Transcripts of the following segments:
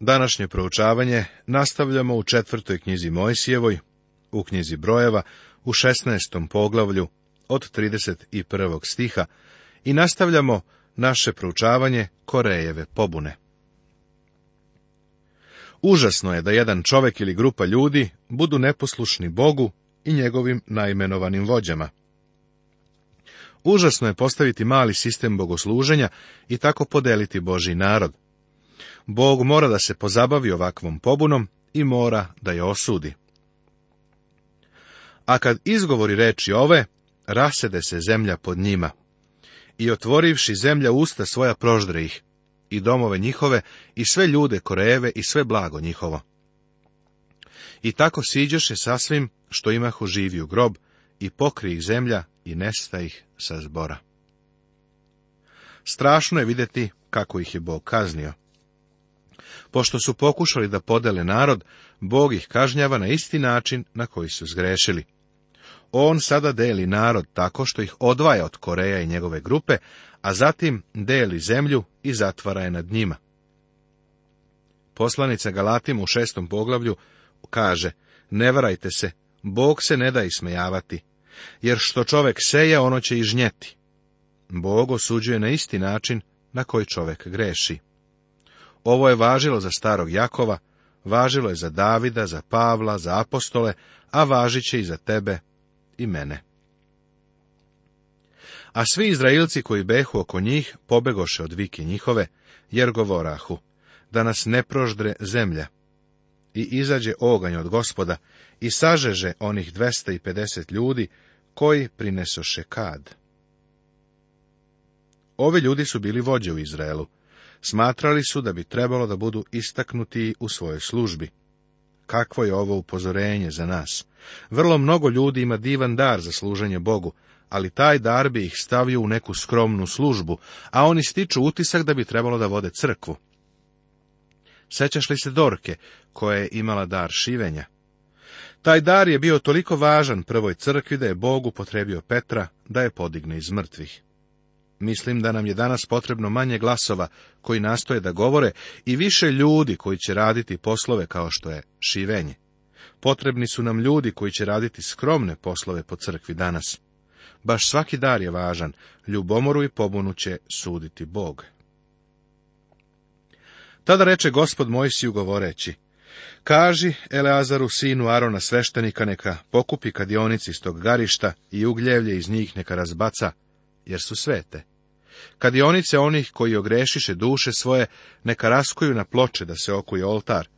Današnje proučavanje nastavljamo u četvrtoj knjizi Mojsijevoj, u knjizi Brojeva, u 16. poglavlju od 31. stiha i nastavljamo naše proučavanje Korejeve pobune. Užasno je da jedan čovek ili grupa ljudi budu neposlušni Bogu i njegovim naimenovanim vođama. Užasno je postaviti mali sistem bogosluženja i tako podeliti Boži narod. Bog mora da se pozabavi ovakvom pobunom i mora da je osudi. A kad izgovori reči ove, rasede se zemlja pod njima. I otvorivši zemlja usta svoja proždre ih, i domove njihove, i sve ljude korejeve, i sve blago njihovo. I tako siđeše svim što imahu živiju grob, i pokri ih zemlja, i nesta ih sa zbora. Strašno je vidjeti kako ih je Bog kaznio. Pošto su pokušali da podele narod, Bog ih kažnjava na isti način na koji su zgrešili. On sada deli narod tako što ih odvaja od Koreja i njegove grupe, a zatim deli zemlju i zatvara je nad njima. Poslanica Galatima u šestom poglavlju kaže, ne varajte se, Bog se ne da ismejavati, jer što čovek seje, ono će i žnjeti. Bog osuđuje na isti način na koji čovek greši. Ovo je važilo za starog Jakova, važilo je za Davida, za Pavla, za apostole, a važit će i za tebe i mene. A svi Izraelci koji behu oko njih pobegoše od vike njihove, jer govorahu, da nas ne proždre zemlja. I izađe oganj od gospoda i sažeže onih pedeset ljudi koji prinesoše kad. Ovi ljudi su bili vođe u Izraelu, Smatrali su da bi trebalo da budu istaknuti u svojoj službi. Kakvo je ovo upozorenje za nas? Vrlo mnogo ljudi ima divan dar za služenje Bogu, ali taj dar bi ih stavio u neku skromnu službu, a oni stiču utisak da bi trebalo da vode crkvu. Sećaš li se Dorke, koja je imala dar šivenja? Taj dar je bio toliko važan prvoj crkvi da je Bog upotrebio Petra da je podigne iz mrtvih. Mislim da nam je danas potrebno manje glasova koji nastoje da govore i više ljudi koji će raditi poslove kao što je šivenje. Potrebni su nam ljudi koji će raditi skromne poslove po crkvi danas. Baš svaki dar je važan, ljubomoru i pobunu će suditi Bog. Tada reče gospod Mojsiju govoreći, Kaži Eleazaru, sinu Arona sveštenika, neka pokupi kadionici iz tog garišta i ugljevlje iz njih neka razbaca, jer su svete. Kadionice onih koji ogrešiše duše svoje, neka raskuju na ploče da se okuje oltar,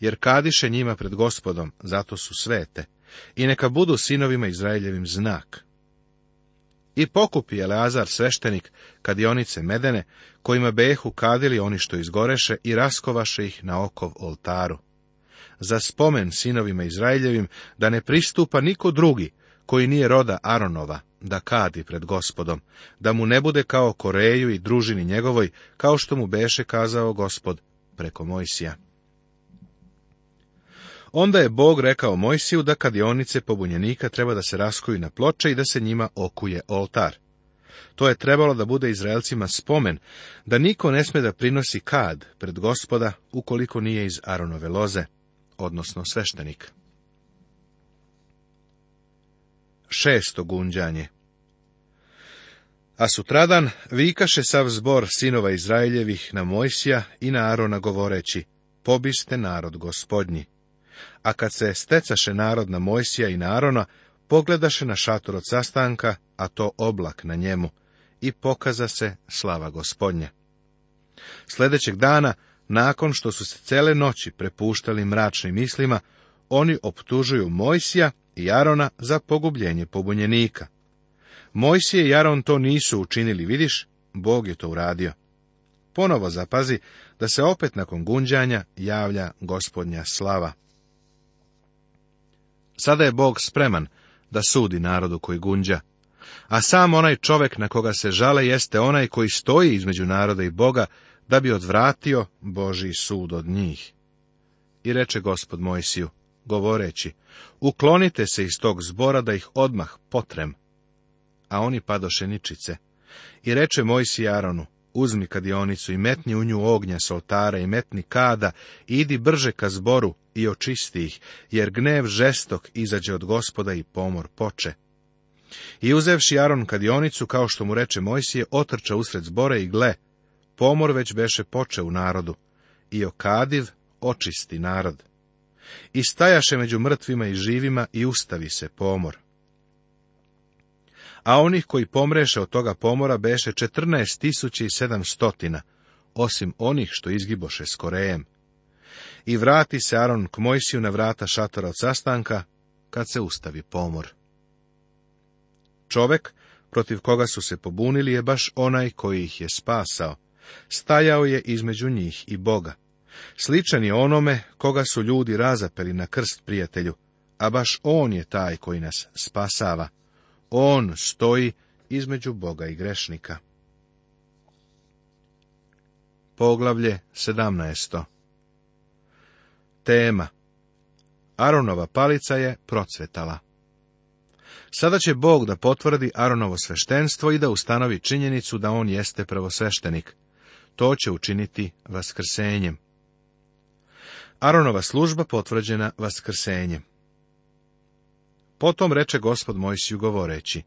jer kadiše njima pred gospodom, zato su svete, i neka budu sinovima Izraeljevim znak. I pokupi Leazar sveštenik kadionice medene, kojima behu kadili oni što izgoreše i raskovaše ih na okov oltaru. Za spomen sinovima Izraeljevim, da ne pristupa niko drugi, koji nije roda Aronova, da kadi pred gospodom, da mu ne bude kao Koreju i družini njegovoj, kao što mu beše kazao gospod preko Mojsija. Onda je Bog rekao Mojsiju da kadionice pobunjenika treba da se raskuju na ploče i da se njima okuje oltar. To je trebalo da bude Izraelcima spomen, da niko ne sme da prinosi kad pred gospoda, ukoliko nije iz Aronove loze, odnosno sveštenik. Šesto gunđanje A sutradan vikaše sav zbor sinova Izraeljevih na Mojsija i na Arona govoreći, pobiste narod gospodnji. A kad se stecaše narod na Mojsija i na Arona, pogledaše na šator od sastanka, a to oblak na njemu, i pokaza se slava gospodnja. Sledećeg dana, nakon što su se cele noći prepuštali mračnim mislima, oni optužuju Mojsija i za pogubljenje pobunjenika. Mojsije i Jaron to nisu učinili, vidiš, Bog je to uradio. Ponovo zapazi da se opet nakon gunđanja javlja gospodnja slava. Sada je Bog spreman da sudi narodu koji gunđa, a sam onaj čovek na koga se žale jeste onaj koji stoji između naroda i Boga, da bi odvratio Boži sud od njih. I reče gospod Mojsiju, govoreći, uklonite se iz tog zbora da ih odmah potrem. A oni padoše ničice. I reče Mojsi Aronu, uzmi kadionicu i metni u nju ognja s oltara i metni kada, idi brže ka zboru i očisti ih, jer gnev žestok izađe od gospoda i pomor poče. I uzevši Aron kadionicu, kao što mu reče Mojsije, otrča usred zbora i gle, pomor već beše poče u narodu, i okadiv očisti narod. I stajaše među mrtvima i živima i ustavi se pomor. A onih koji pomreše od toga pomora beše četrnaest osim onih što izgiboše s Korejem. I vrati se Aron k Mojsiju na vrata šatora od sastanka, kad se ustavi pomor. Čovek, protiv koga su se pobunili, je baš onaj koji ih je spasao. Stajao je između njih i Boga. Sličan je onome koga su ljudi razapeli na krst prijatelju, a baš on je taj koji nas spasava. On stoji između Boga i grešnika. Poglavlje 17. Tema Aronova palica je procvetala. Sada će Bog da potvrdi Aronovo sveštenstvo i da ustanovi činjenicu da on jeste prvosveštenik. To će učiniti vaskrsenjem. Aronova služba potvrđena vaskrsenjem. Potom reče gospod Mojsiju govoreći,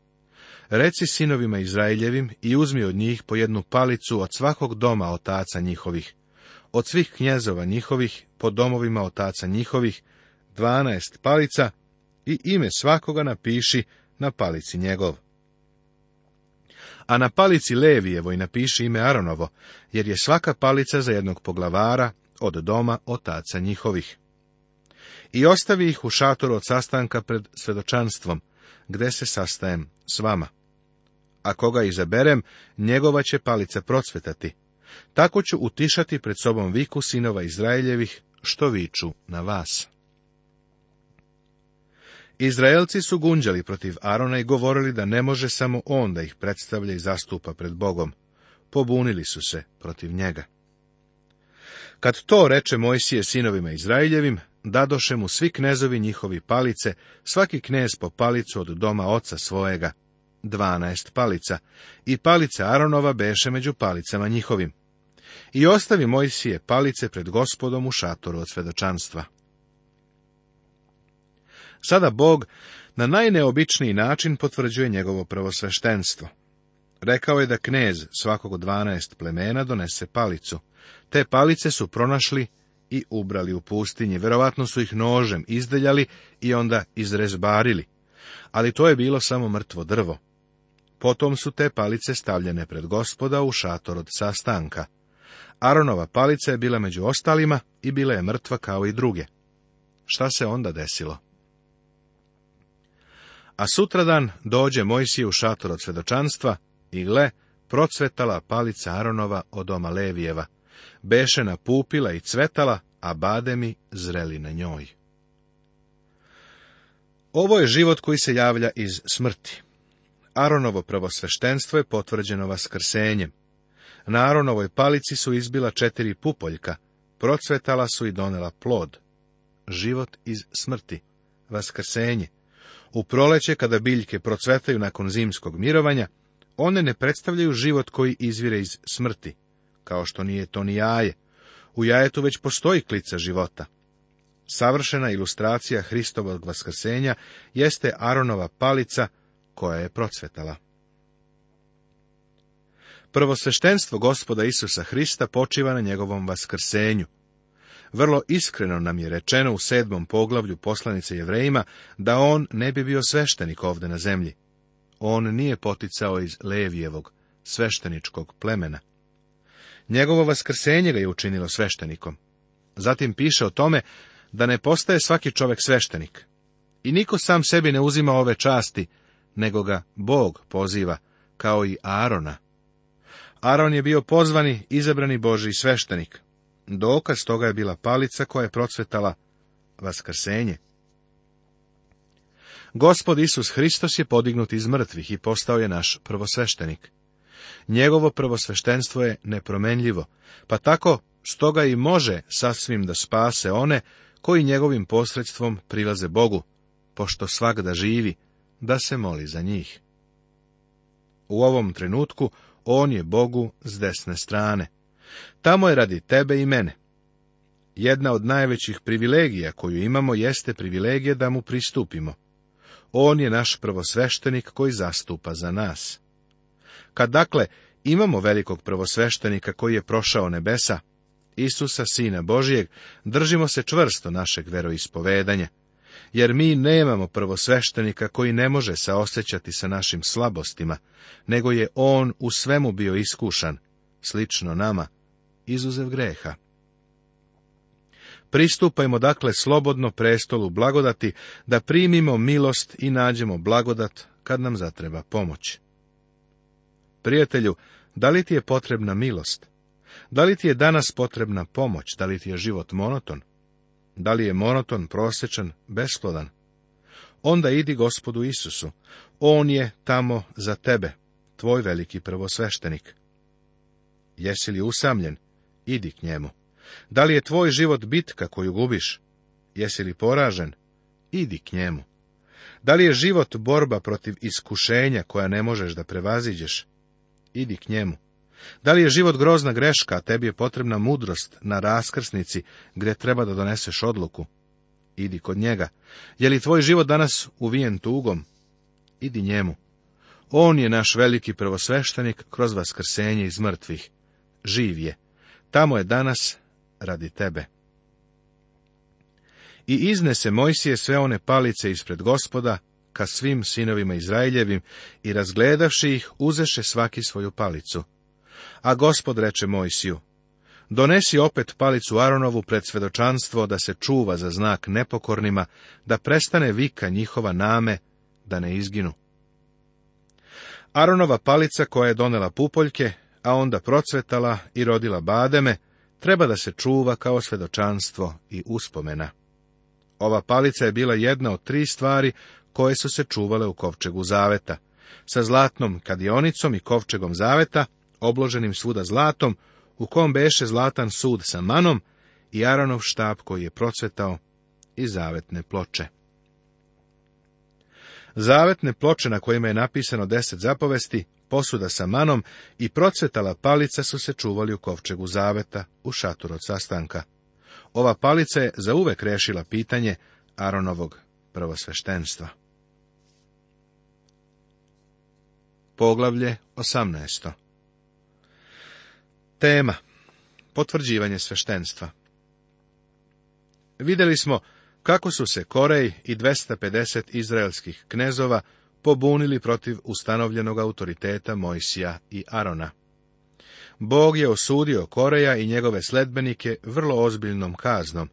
Reci sinovima Izraeljevim i uzmi od njih po jednu palicu od svakog doma otaca njihovih, od svih knjezova njihovih, po domovima otaca njihovih, dvanaest palica i ime svakoga napiši na palici njegov. A na palici Levijevoj napiši ime Aronovo, jer je svaka palica za jednog poglavara, od doma otaca njihovih. I ostavi ih u šatoru od sastanka pred svedočanstvom, gde se sastajem s vama. A koga izaberem, njegova će palica procvetati. Tako ću utišati pred sobom viku sinova Izraeljevih, što viču na vas. Izraelci su gunđali protiv Arona i govorili da ne može samo on da ih predstavlja i zastupa pred Bogom. Pobunili su se protiv njega. Kad to reče Mojsije sinovima Izraeljevim, dadoše mu svi knezovi njihovi palice, svaki knez po palicu od doma oca svojega, dvanaest palica, i palica Aronova beše među palicama njihovim. I ostavi Mojsije palice pred gospodom u šatoru od svedočanstva. Sada Bog na najneobičniji način potvrđuje njegovo prvosveštenstvo. Rekao je da knez svakog dvanaest plemena donese palicu. Te palice su pronašli i ubrali u pustinji, verovatno su ih nožem izdeljali i onda izrezbarili. Ali to je bilo samo mrtvo drvo. Potom su te palice stavljene pred gospoda u šator od sastanka. Aronova palica je bila među ostalima i bila je mrtva kao i druge. Šta se onda desilo? A sutradan dođe Mojsije u šator od svedočanstva, i gle, procvetala palica Aronova od doma Levijeva. Beše pupila i cvetala, a bademi zreli na njoj. Ovo je život koji se javlja iz smrti. Aronovo prvosveštenstvo je potvrđeno vaskrsenjem. Na Aronovoj palici su izbila četiri pupoljka, procvetala su i donela plod. Život iz smrti, vaskrsenje. U proleće, kada biljke procvetaju nakon zimskog mirovanja, one ne predstavljaju život koji izvire iz smrti, kao što nije to ni jaje. U jajetu već postoji klica života. Savršena ilustracija Hristovog vaskrsenja jeste Aronova palica koja je procvetala. sveštenstvo gospoda Isusa Hrista počiva na njegovom vaskrsenju. Vrlo iskreno nam je rečeno u sedmom poglavlju poslanice Jevrejima da on ne bi bio sveštenik ovde na zemlji on nije poticao iz Levijevog, svešteničkog plemena. Njegovo vaskrsenje ga je učinilo sveštenikom. Zatim piše o tome da ne postaje svaki čovjek sveštenik. I niko sam sebi ne uzima ove časti, nego ga Bog poziva, kao i Arona. Aron je bio pozvani, izabrani Boži sveštenik. Dokaz toga je bila palica koja je procvetala vaskrsenje. Gospod Isus Hristos je podignut iz mrtvih i postao je naš prvosveštenik. Njegovo prvosveštenstvo je nepromenljivo, pa tako stoga i može sasvim da spase one koji njegovim posredstvom prilaze Bogu, pošto da živi, da se moli za njih. U ovom trenutku on je Bogu s desne strane. Tamo je radi tebe i mene. Jedna od najvećih privilegija koju imamo jeste privilegija da mu pristupimo. On je naš prvosveštenik koji zastupa za nas. Kad dakle imamo velikog prvosveštenika koji je prošao nebesa, Isusa, Sina Božijeg, držimo se čvrsto našeg veroispovedanja, jer mi nemamo prvosveštenika koji ne može saosećati sa našim slabostima, nego je on u svemu bio iskušan, slično nama, izuzev greha. Pristupajmo dakle slobodno prestolu blagodati, da primimo milost i nađemo blagodat kad nam zatreba pomoć. Prijatelju, da li ti je potrebna milost? Da li ti je danas potrebna pomoć? Da li ti je život monoton? Da li je monoton, prosječan, besplodan? Onda idi gospodu Isusu. On je tamo za tebe, tvoj veliki prvosveštenik. Jesi li usamljen? Idi k njemu. Da li je tvoj život bitka koju gubiš? Jesi li poražen? Idi k njemu. Da li je život borba protiv iskušenja koja ne možeš da prevaziđeš? Idi k njemu. Da li je život grozna greška, a tebi je potrebna mudrost na raskrsnici gdje treba da doneseš odluku? Idi kod njega. Je li tvoj život danas uvijen tugom? Idi njemu. On je naš veliki prvosveštenik kroz vaskrsenje iz mrtvih. Živ je. Tamo je danas radi tebe. I iznese Mojsije sve one palice ispred gospoda, ka svim sinovima Izraeljevim, i razgledavši ih, uzeše svaki svoju palicu. A gospod reče Mojsiju, donesi opet palicu Aronovu pred svedočanstvo, da se čuva za znak nepokornima, da prestane vika njihova name, da ne izginu. Aronova palica koja je donela pupoljke, a onda procvetala i rodila bademe, treba da se čuva kao svedočanstvo i uspomena. Ova palica je bila jedna od tri stvari koje su se čuvale u kovčegu zaveta. Sa zlatnom kadionicom i kovčegom zaveta, obloženim svuda zlatom, u kom beše zlatan sud sa manom i Aranov štab koji je procvetao i zavetne ploče. Zavetne ploče na kojima je napisano deset zapovesti posuda sa manom i procvetala palica su se čuvali u kovčegu zaveta, u šatur od sastanka. Ova palica je zauvek rešila pitanje Aronovog prvosveštenstva. Poglavlje 18. Tema Potvrđivanje sveštenstva Videli smo kako su se Korej i 250 izraelskih knezova pobunili protiv ustanovljenog autoriteta Mojsija i Arona. Bog je osudio Koreja i njegove sledbenike vrlo ozbiljnom kaznom,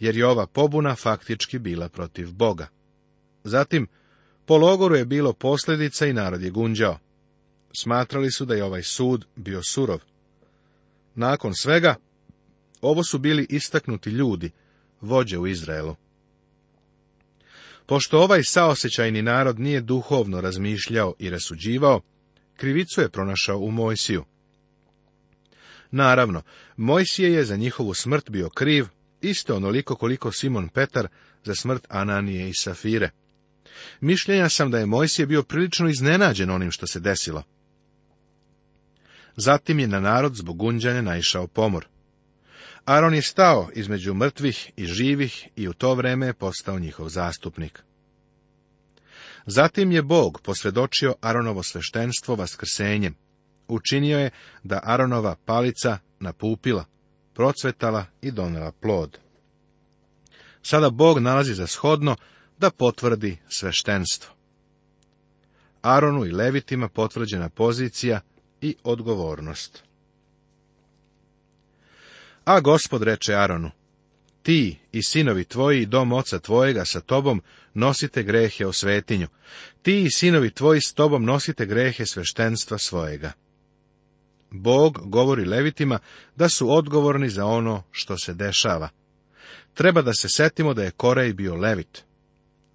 jer je ova pobuna faktički bila protiv Boga. Zatim, po logoru je bilo posljedica i narod je gunđao. Smatrali su da je ovaj sud bio surov. Nakon svega, ovo su bili istaknuti ljudi, vođe u Izraelu. Pošto ovaj saosećajni narod nije duhovno razmišljao i rasuđivao, krivicu je pronašao u Mojsiju. Naravno, Mojsije je za njihovu smrt bio kriv, isto onoliko koliko Simon Petar za smrt Ananije i Safire. Mišljenja sam da je Mojsije bio prilično iznenađen onim što se desilo. Zatim je na narod zbog unđanja naišao pomor. Aron je stao između mrtvih i živih i u to vreme je postao njihov zastupnik. Zatim je Bog posvjedočio Aronovo sveštenstvo vaskrsenjem. Učinio je da Aronova palica napupila, procvetala i donela plod. Sada Bog nalazi za shodno da potvrdi sveštenstvo. Aronu i Levitima potvrđena pozicija i odgovornost. A gospod reče Aronu, ti i sinovi tvoji i dom oca tvojega sa tobom nosite grehe o svetinju. Ti i sinovi tvoji s tobom nosite grehe sveštenstva svojega. Bog govori levitima da su odgovorni za ono što se dešava. Treba da se setimo da je Korej bio levit.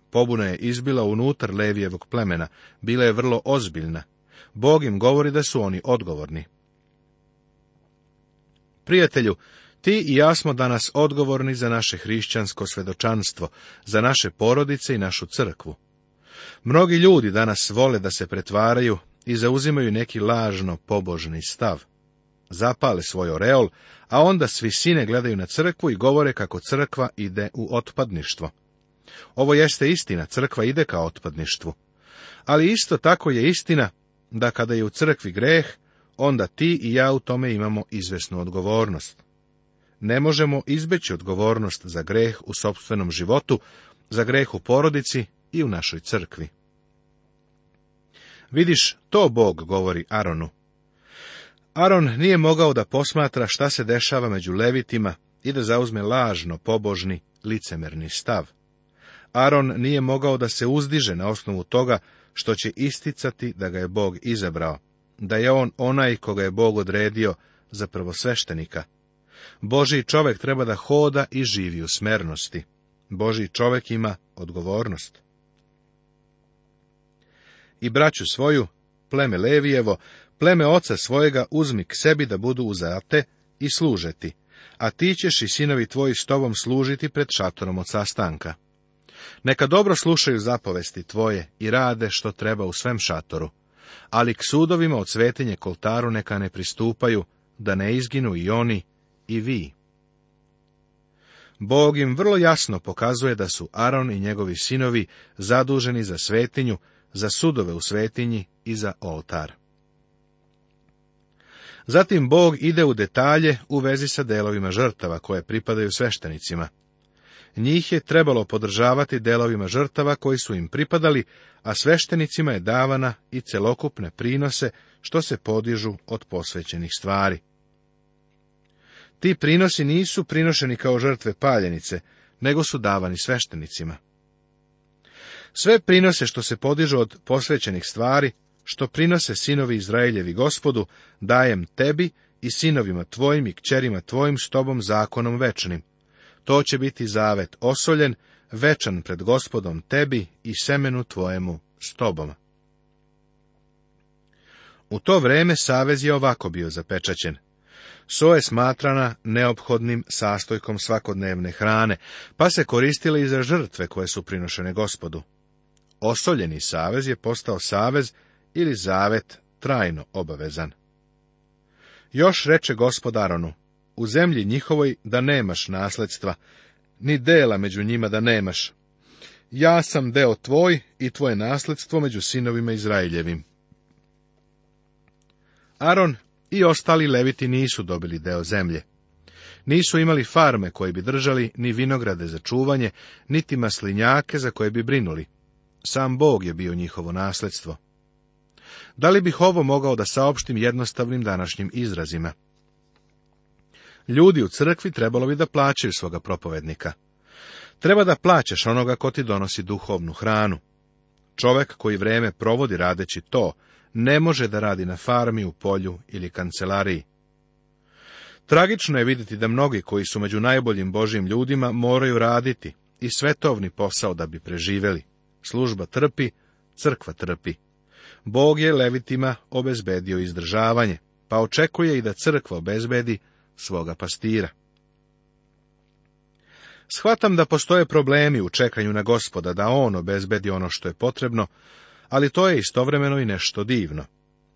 Pobuna je izbila unutar levijevog plemena, bila je vrlo ozbiljna. Bog im govori da su oni odgovorni. Prijatelju, ti i ja smo danas odgovorni za naše hrišćansko svedočanstvo, za naše porodice i našu crkvu. Mnogi ljudi danas vole da se pretvaraju i zauzimaju neki lažno pobožni stav. Zapale svoj oreol, a onda svi sine gledaju na crkvu i govore kako crkva ide u otpadništvo. Ovo jeste istina, crkva ide ka otpadništvu. Ali isto tako je istina da kada je u crkvi greh, onda ti i ja u tome imamo izvesnu odgovornost. Ne možemo izbeći odgovornost za greh u sobstvenom životu, za greh u porodici i u našoj crkvi. Vidiš, to Bog govori Aronu. Aron nije mogao da posmatra šta se dešava među levitima i da zauzme lažno pobožni, licemerni stav. Aron nije mogao da se uzdiže na osnovu toga što će isticati da ga je Bog izabrao da je on onaj koga je Bog odredio za prvosveštenika. Boži čovek treba da hoda i živi u smernosti. Boži čovek ima odgovornost. I braću svoju, pleme Levijevo, pleme oca svojega uzmi k sebi da budu uzate i služeti, a ti ćeš i sinovi tvoji s tobom služiti pred šatorom od sastanka. Neka dobro slušaju zapovesti tvoje i rade što treba u svem šatoru ali k sudovima od svetinje koltaru neka ne pristupaju, da ne izginu i oni i vi. Bog im vrlo jasno pokazuje da su Aron i njegovi sinovi zaduženi za svetinju, za sudove u svetinji i za oltar. Zatim Bog ide u detalje u vezi sa delovima žrtava koje pripadaju sveštenicima. Njih je trebalo podržavati delovima žrtava koji su im pripadali, a sveštenicima je davana i celokupne prinose što se podižu od posvećenih stvari. Ti prinosi nisu prinošeni kao žrtve paljenice, nego su davani sveštenicima. Sve prinose što se podižu od posvećenih stvari, što prinose sinovi Izraeljevi gospodu, dajem tebi i sinovima tvojim i kćerima tvojim s tobom zakonom večnim to će biti zavet osoljen, večan pred gospodom tebi i semenu tvojemu s tobom. U to vreme savez je ovako bio zapečaćen. So je smatrana neophodnim sastojkom svakodnevne hrane, pa se koristila i za žrtve koje su prinošene gospodu. Osoljeni savez je postao savez ili zavet trajno obavezan. Još reče gospodaronu, u zemlji njihovoj da nemaš nasledstva, ni dela među njima da nemaš. Ja sam deo tvoj i tvoje nasledstvo među sinovima Izraeljevim. Aron i ostali leviti nisu dobili deo zemlje. Nisu imali farme koje bi držali, ni vinograde za čuvanje, niti maslinjake za koje bi brinuli. Sam Bog je bio njihovo nasledstvo. Da li bih ovo mogao da saopštim jednostavnim današnjim izrazima? Ljudi u crkvi trebalo bi da plaćaju svoga propovednika. Treba da plaćaš onoga ko ti donosi duhovnu hranu. Čovek koji vreme provodi radeći to, ne može da radi na farmi, u polju ili kancelariji. Tragično je vidjeti da mnogi koji su među najboljim Božim ljudima moraju raditi i svetovni posao da bi preživeli. Služba trpi, crkva trpi. Bog je levitima obezbedio izdržavanje, pa očekuje i da crkva obezbedi svoga pastira. Shvatam da postoje problemi u čekanju na gospoda, da on obezbedi ono što je potrebno, ali to je istovremeno i nešto divno.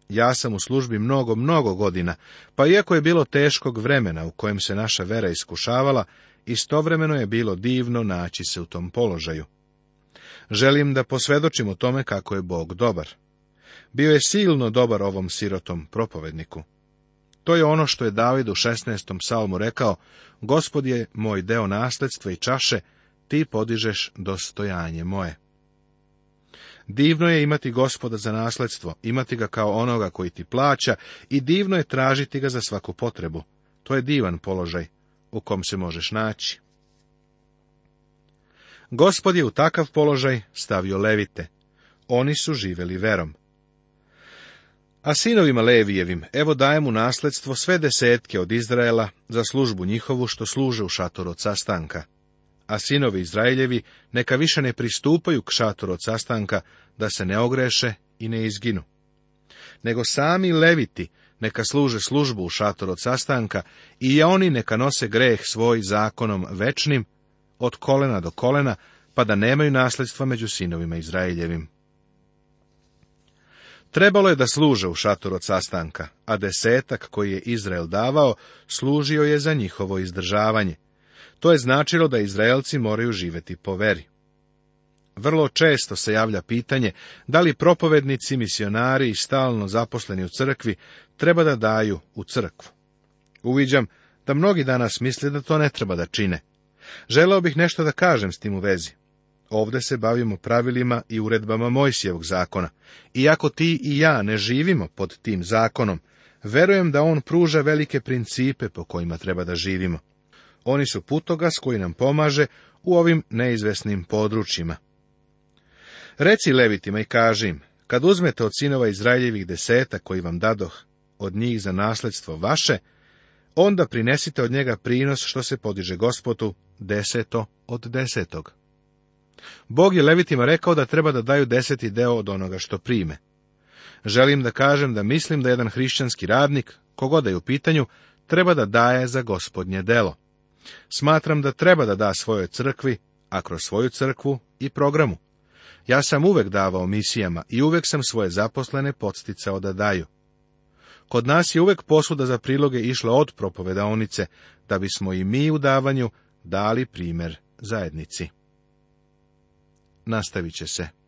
Ja sam u službi mnogo, mnogo godina, pa iako je bilo teškog vremena u kojem se naša vera iskušavala, istovremeno je bilo divno naći se u tom položaju. Želim da posvedočim o tome kako je Bog dobar. Bio je silno dobar ovom sirotom propovedniku. To je ono što je David u 16. psalmu rekao, Gospod je moj deo nasledstva i čaše, ti podižeš dostojanje moje. Divno je imati gospoda za nasledstvo, imati ga kao onoga koji ti plaća i divno je tražiti ga za svaku potrebu. To je divan položaj u kom se možeš naći. Gospod je u takav položaj stavio levite. Oni su živeli verom. A sinovima Levijevim, evo dajem u nasledstvo sve desetke od Izraela za službu njihovu što služe u šatoru od sastanka. A sinovi Izraeljevi neka više ne pristupaju k šatoru od sastanka, da se ne ogreše i ne izginu. Nego sami Leviti neka služe službu u šator od sastanka i oni neka nose greh svoj zakonom večnim, od kolena do kolena, pa da nemaju nasledstva među sinovima Izraeljevim. Trebalo je da služe u šator od sastanka, a desetak koji je Izrael davao, služio je za njihovo izdržavanje. To je značilo da Izraelci moraju živjeti po veri. Vrlo često se javlja pitanje da li propovednici, misionari i stalno zaposleni u crkvi treba da daju u crkvu. Uviđam da mnogi danas misle da to ne treba da čine. Želeo bih nešto da kažem s tim u vezi. Ovdje se bavimo pravilima i uredbama Mojsijevog zakona. Iako ti i ja ne živimo pod tim zakonom, verujem da on pruža velike principe po kojima treba da živimo. Oni su putogas koji nam pomaže u ovim neizvesnim područjima. Reci levitima i kaži im, kad uzmete od sinova Izraeljevih deseta koji vam dadoh od njih za nasledstvo vaše, onda prinesite od njega prinos što se podiže gospodu deseto od desetog. Bog je Levitima rekao da treba da daju deseti deo od onoga što prime. Želim da kažem da mislim da jedan hrišćanski radnik, kogoda je u pitanju, treba da daje za gospodnje delo. Smatram da treba da da svojoj crkvi, a kroz svoju crkvu i programu. Ja sam uvek davao misijama i uvek sam svoje zaposlene podsticao da daju. Kod nas je uvek posuda za priloge išla od propovedaonice, da bismo i mi u davanju dali primer zajednici nastavit će se.